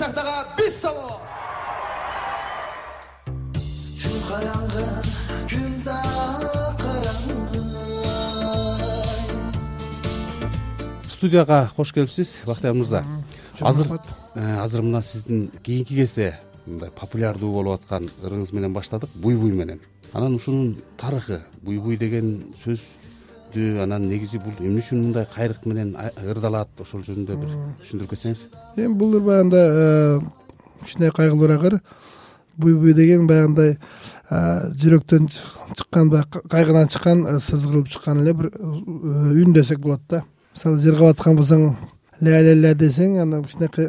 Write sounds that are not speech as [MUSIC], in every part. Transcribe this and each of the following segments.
сактага биз тобу түн караңгы күн дагы караңгы студияга кош келипсиз бактыяр мырза. Азыр э, азыр мына сиздин кийинки кезде мындай популярдуу болуп аткан ырыңыз менен баштадык буй буй менен. Анан ушунун тарыхы буй буй деген анан негизи бул эмне үчүн мындай кайрык менен ырдалат ошол жөнүндө бир түшүндүрүп кетсеңиз эми бул ыр баягындай э, кичине кайгылуураак ыр буй деген баягындай э, жүрөктөн чы- чыккан баягы кайгыдан чыккан э, сызгырылып чыккан эле бир үн десек болот да. Мисалы жыргап аткан болсоң ля ля ля десең анан кичине кай-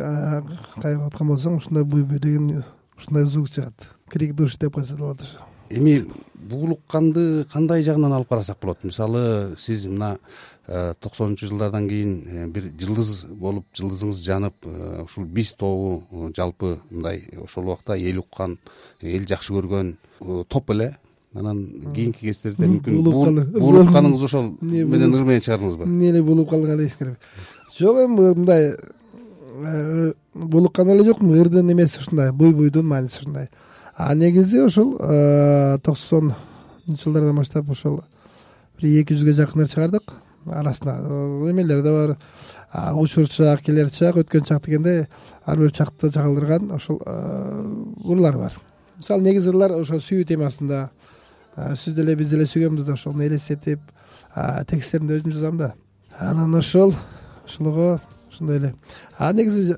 кайгырып аткан болсоң ушундай буй деген ушундай звук чыгат. Крик души деп койсо болот эми буулукканды кандай жагынан алып карасак болот? Мисалы сиз мына э, токсонунчу жылдардан кийин э, бир жылдыз болуп жылдызыңыз жанып э, ушул биз тобу жалпы мындай ошол убакта эл уккан эл жакшы көргөн топ эле. Анан кийинки кездерде мүмкүн буулукканыңыз ошол [LAUGHS] Не менен ыр менен чыгардыңызбы эмне эле булуп калдыңар дейсиңерби жок эми мындай булуккан эле жокмун. Ырдын эмеси ушундай буй буйдун мааниси ушундай а негизи ошол э, токсонунчу жылдардан баштап ошол бир эки жүзгө жакын чыгардык. Арасында э, эмелер да бар. Учур чак келер чак өткөн чак дегендей ар бир чакты чагылдырган ошол э, ырлар бар. Мисалы негизи ырлар ошол сүйүү темасында сиз деле биз деле сүйгөнбүз да ошону элестетип тексттерин да өзүм жазам да. Анан ошол ошолго ошондой эле. А негизи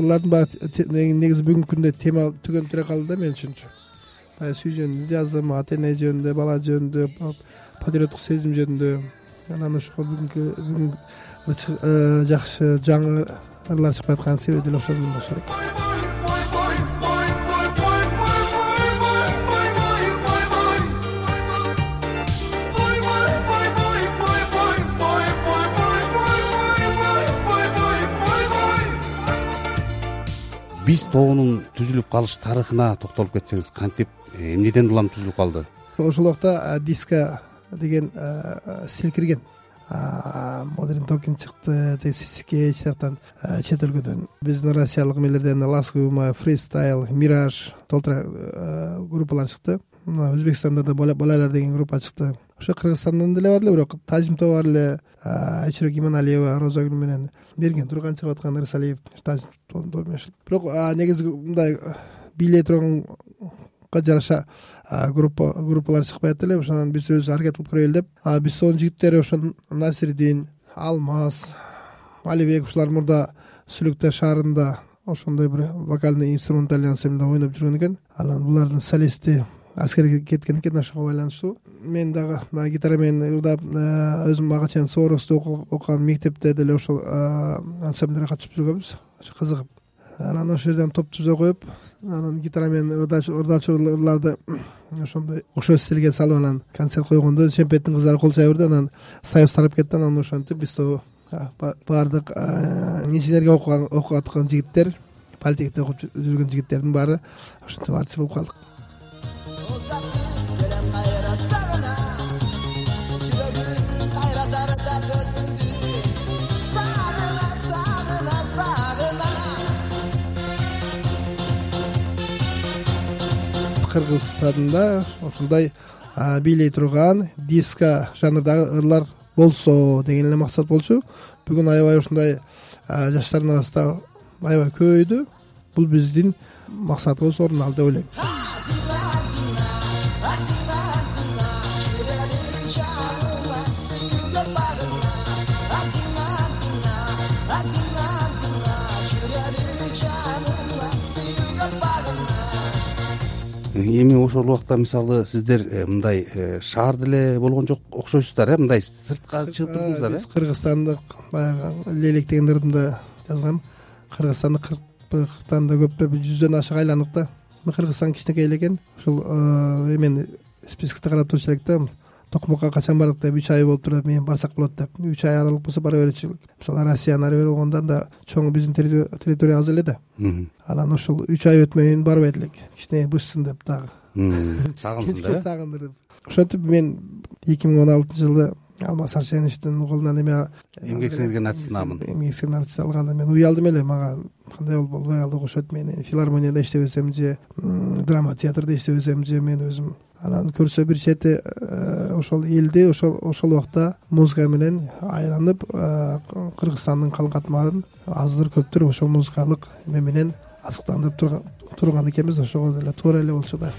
ырлардын баары негизи бүгүнкү күндө тема түгөнүп деле калды да мен үчүнчү. Баягы сүйүү жөнүндө жаздым ата эне жөнүндө бала жөнүндө па- патриоттук сезим жөнүндө. Анан ошол бүгүнкү бүгүн жакшы жаңы ырлар чыкпай атканын себеби деле ошол болушу керек биз тобунун түзүлүп калыш тарыхына токтолуп кетсеңиз кантип э, эмнеден улам түзүлүп калды? Ошол убакта а, диско деген а, стиль кирген А, модерн токинг чыкты тиги сыяктан а, чет өлкөдөн. Биздин россиялык эмелерден ласкума фристайл мираж толтура группалар чыкты. Өзбекстанда да Бала- балайлар деген группа чыкты ошо кыргызстандан деле бар эле бирок тазим тобу бар эле айчүрөк иманалиева розагүл менен мерген турган чыгып аткан тобу менен бирок негизи мындай бийлей турганга жараша группа группалар чыкпай атты эле. Ошондон биз өзүбүз аракет кылып көрөлү деп. Биз тобунун жигиттери ошо насирдин алмаз алибек ушулар мурда сүлүктө шаарында ошондой бир вокальный инструментальный ансамбльде ойноп жүргөн экен. Анан булардын солисти аскерге кеткен экен ошого байланыштуу. Мен дагы баягы гитара менен ырдап э, өзүм ага чейин суворовскийде окуган мектепте деле ошол э, ансамбльдерге катышып жүргөнбүз. Ошо кызыгып. Анан ошол жерден топ түзө коюп анан гитара менен ырдачу ырларды [COUGHS] ошондой ошол стилге салып анан концерт койгондо шемпеттин кыздары кол чаба берди анан союз тарап кетти анан ошентип биз ба- баардык инженерия окуган окуп аткан жигиттер политехте окуп жүргөн жигиттердин баары ошентип артист болуп калдык кыргызстанда ошондой а, бийлей турган диско жанрдагы ырлар болсо деген эле максат болчу. Бүгүн аябай ушундай жаштардын арасында аябай көбөйдү бул биздин максатыбыз орун алды деп ойлойм эми ошол убакта мисалы сиздер э, мындай э, шаарда эле болгон жок окшойсуздар э мындай сыртка чыгып турдуңуздар э биз кыргызстандык баягы лелек деген ырдымда жазгам кыргызстанды кыркпы кырктан да көп бир жүздөн ашык айландык да кыргызстан кичинекей эле экен. Ушул эмени списокто карап турчу элек да токмокко качан бардык деп үч ай болуп турат менен барсак болот деп. Үч ай аралык болсо бара берчү мисалы россиянын ары бери болгондо анда чоң биздин территория аз эле да. Анан ошол үч ай өтмөйүн барбайт элек. Кичине бышсын деп дагы. [LAUGHS] Да. Кечке сагындырып. Ошентип мен эки миң он алтынчы жылы алмаз арсеновичтин колунан эме эмгек сиңирген артист наамын эмгек сиңирген артист алганда мен уялдым эле мага кандай болуп болбой калды окшойт мен филармонияда иштебесем же драма театрда иштебесем же мен өзүм анан көрсө бир чети э, ошол элди ошол ошол убакта музыка менен айланып э, кыргызстандын кал катмарын аздыр көптүр ошол музыкалык эме менен азыктандырып турган экенбиз ошого деле туура эле болчу да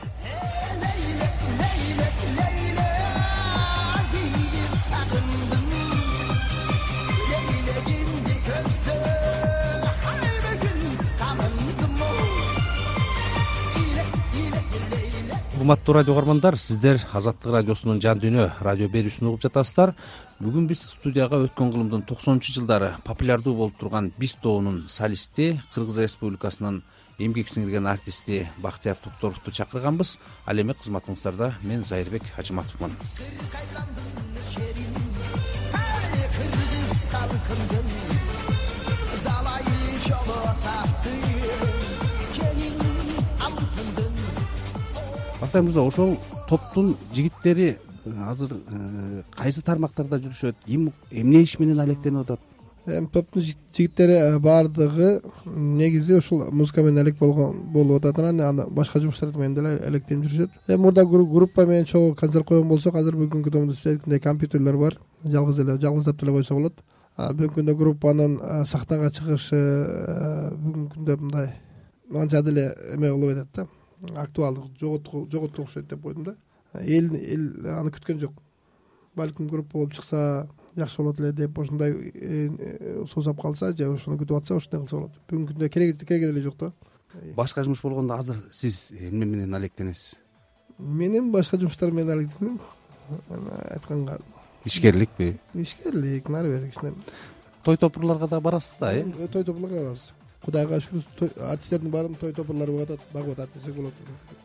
урматтуу радио угармандар сиздер азаттык радиосунун жан дүйнө радио берүүсүн угуп жатасыздар. Бүгүн биз студияга өткөн кылымдын токсонунчу жылдары популярдуу болуп турган биз тобунун солисти кыргыз республикасынын эмгек сиңирген артисти бактияр токторовду чакырганбыз. Ал эми кызматыңыздарда мен зайырбек ажыматовмун кыргыз калкымдын далайы тапты бактияр мырза ошол топтун жигиттери э, азыр э, кайсы тармактарда жүрүшөт? Ким эмне иш менен алектенип атат? Эми топтун жигиттери э, баардыгы негизи ушул музыка менен алек болгон болуп атат анан аны башка жумуштар менен деле алектенип жүрүшөт. Эми мурда группа менен чогуу концерт койгон болсок азыр бүгүнкү күндө силердикидей компьютерлер бар? Жалгыз эле жалгыздап деле койсо болот. Бүгүнкү күндө группанын сахнага чыгышы бүгүнкү күндө мындай анча деле эме болбой атат да актуалдык жоготту окшойт деп койдум да. Эл эл аны күткөн жок. Балким группа болуп чыкса жакшы болот эле деп ушундай э, суусап калса же ошону күтүп атса ошондой кылса болот. Бүгүнкү күндө кереги деле жок да. Башка жумуш болгондо азыр сиз эмне менен алектенесиз? Менин башка жумуштар менен алектенем. Айтканга ишкерликпи? Ишкерлик нары бери кичине. Той топурларга да барасыз да э? Той топурларга барабыз кудайга шүгүр артисттердин баарын той топурлары багып атат багып атат десек болот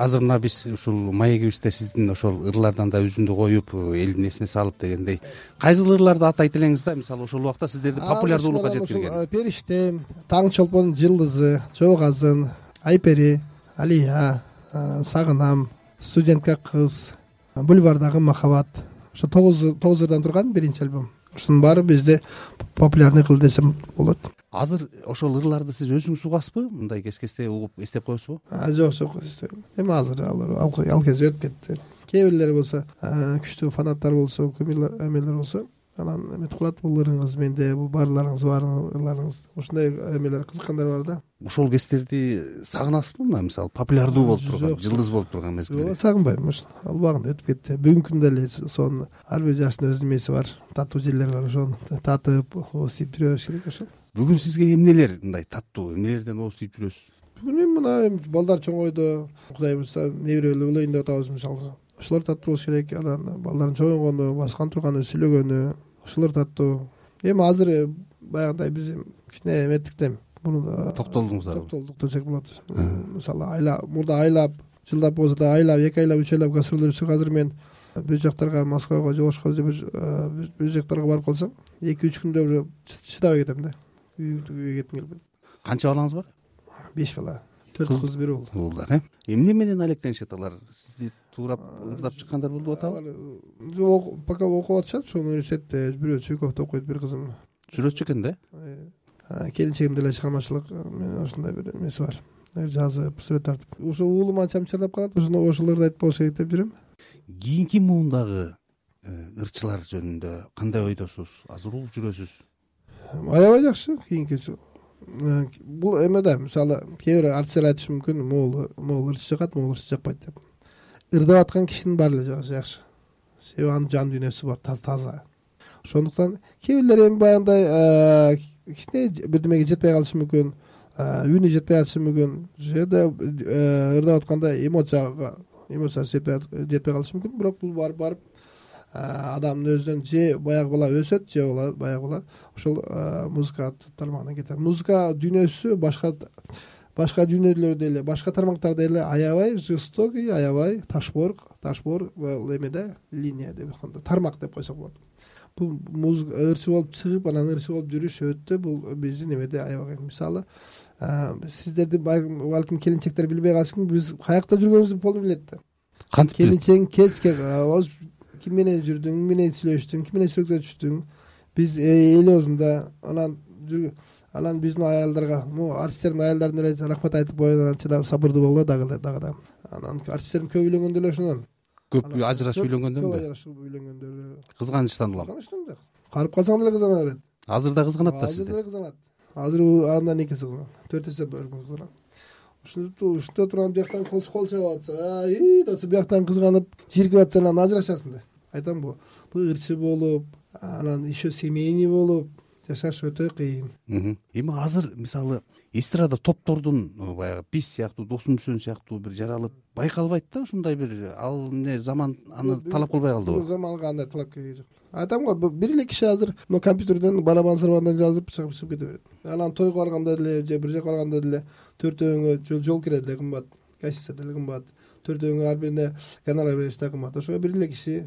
азыр мына биз ушул маегибизде сиздин ошол ырлардан да үзүндү коюп элдин эсине салып дегендей кайсыл ырларды атайт элеңиз да? Мисалы ошол убакта сиздерди популярдуулукка жеткирген. периштем таң чолпон жылдызы жол азын айпери алия сагынам студентка кыз бульвардагы махабат ошо тогуз тогуз ырдан турган биринчи альбом. Ушунун баары бизде популярный кылды десем болот азыр ошол ырларды сиз өзүңүз угасызбы? Мындай кез кезде угуп эстеп коесузбу? Жок жок эми азыр алар ал кез өтүп кетти. Кээ бирлери болсо күчтүү фанаттар болсо кумирлер эмелер болсо анан эметип калат бул менде бул баарларыңыз бар ушундай эмелер кызыккандар бар да. Ошол кездерди сагынасызбы мына мисалы популярдуу болуп турган жылдыз болуп турган жок мезгилде сагынбайм ал убагында өтүп кетти. Бүгүнкү күндө эле сонун ар бир жаштын өзүнүн эмеси бар. Таттуу жерлери бар ошону татып ооз тийип жүрө бериш керек ошол бүгүн сизге эмнелер мындай таттуу эмнелерден ооз тийип жүрөсүз бүгүн эми мына эми балдар чоңойду кудай буюрса небере болоюн деп атабыз мисалы. Ошолор таттуу болуш керек. Анан балдардын чоңойгону баскан турганы сүйлөгөнү ошолор таттуу эми азыр э, баягындай биз кичине эметтик да эми муну да токтолдуңуздар токтолдук десек болот. Мисалы айлап мурда айлап жылдап болбосо да айлап эки айлап үч айлап гастролдо жүрсөк азыр мен бир жактарга москвага же ошко же бир жактарга барып калсам эки үч күндө уже чыдабай кетем да. Үйгө кетким келбейт канча балаңыз бар? Беш бала. Төрт кыз. бир уул уулдар э? Эмне менен алектенишет алар? Сизди туурап ырдап чыккандар болуп атабы жок пока окуп атышат ушул университетте бирөө чуйковто окуйт бир кызым. Сүрөтчү экен да? Э, келинчегим деле чыгармачылык э, ушундай бир эмеси бар. Э, жазып сүрөт тартып. Ушул уулум анча мынча калат ошону ошолорду айтып болуш керек деп жүрөм. Кийинки муундагы э, ырчылар жөнүндө кандай ойдосуз? Азыр угуп жүрөсүз? Аябай жакшы кийинки э, бул эме да мисалы кээ бир артисттер айтышы мүмкүн могул могул ырчы жакат могул ырчы жакпайт деп ырдап аткан кишинин баары эле жакшы. Себеби анын жан дүйнөсү бар таза. Ошондуктан кээ бирлери эми баягындай кичине бирдемеге жетпей калышы мүмкүн үнү жетпей калышы мүмкүн же да ырдап атканда эмоцияга эмоциясы жетпей калышы мүмкүн. Бирок бул барып барып адамдын өзүнөн же баягы бала өсөт же баягы бала ошол музыка тармагына кетет музыка дүйнөсү башка башка дүйнөлөр деле башка тармактар деле аябай жестокий аябай ташбор ташбор эме да линия деп тармак деп койсок болот. Бул ырчы болуп чыгып анан ырчы болуп жүрүш өтө бул биздин эмеде аябай. Кыйын мисалы сиздерди балким келинчектер билбей калышы мүмкүн биз каякта жүргөнүбүздү полный билет да. Кантип келинчегиң келчи ким менен жүрдүң ким менен сүйлөштүң ким менен сүрөткө түштүң биз элибизда анан анан биздин аялдарга могу артисттердин аялдарына эле рахмат айтып коеюн анан чыдам сабырдуу болгула дагы эле дагы да. Анан артисттердин көп үйлөнгөн деле ошондон. Көп ажырашып үйлөнгөндөнбү көп ажырашып үйлөнгөндөр кызганычтан улам. Кызганычтан да. Карып калсаң деле кызгана берет азыр да кызганат да азыр сизди деле кызганат. Азыр андан эки эсе кызганат төрт эсе кызганат ушинтип ушунта турган бияктан кол чабып атса деп атса бияктан кызганып жиркип атса анан ажырашасың да. Айтамбы бул ырчы болуп анан еще семейный болуп жашаш өтө кыйын. Эми азыр мисалы эстрада топтордун баягы биз сыяктуу досун мүсөн сыяктуу бир жаралып байкалбайт да ушундай бир ал эмне заман аны талап кылбай калдыбы заманга андай талап кереги жок. Айтам го бир эле киши азыр моу компьютерден барабан сырбандан жазып чыгып чыгып кете берет. Анан тойго барганда деле же бир жака барганда деле төртөөңө жол кире деле кымбат гостиница деле кымбат. Төртөөңө ар бирине гонорар бериш да кымбат. Ошого бир эле киши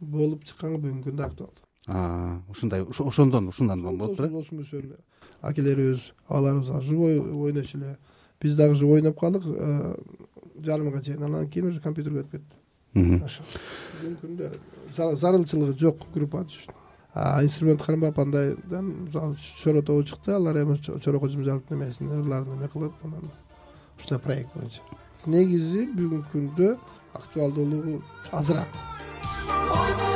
болуп чыкканга бүгүнкү күндө актуалдуу ушундай ошондон ушундан досу мүсөн акелерибиз абаларыбыз живой ойночу эле. Биз дагы живой ойноп калдык. Э, жарымга чейин анан кийин уже компьютерге өтүп кетти. Ошо бүгүнкү күндө зарылчылыгы жок группанын үчүн. Инструмент кармап андайдан мисалы чоро тобу чыкты. Алар эми чоро кожомжаровдун эмесин ырларын эме кылып анан ушундай проект боюнча. Негизи бүгүнкү күндө актуалдуулугу азыраак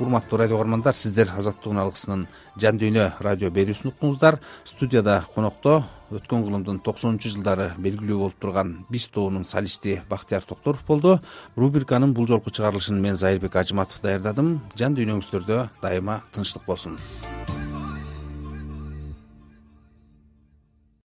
урматтуу радио кугармандар сиздер азаттыктын алгысынын жан дүйнө радио берүүсүн уктуңуздар студияда конокто өткөн кылымдын токсонунчу жылдары белгилүү болуп турган биз тобунун солисти бактыяр токторов болду. Рубриканын бул жолку чыгарылышын мен зайырбек ажыматов даярдадым жан дүйнөңүздөрдө дайыма тынчтык болсун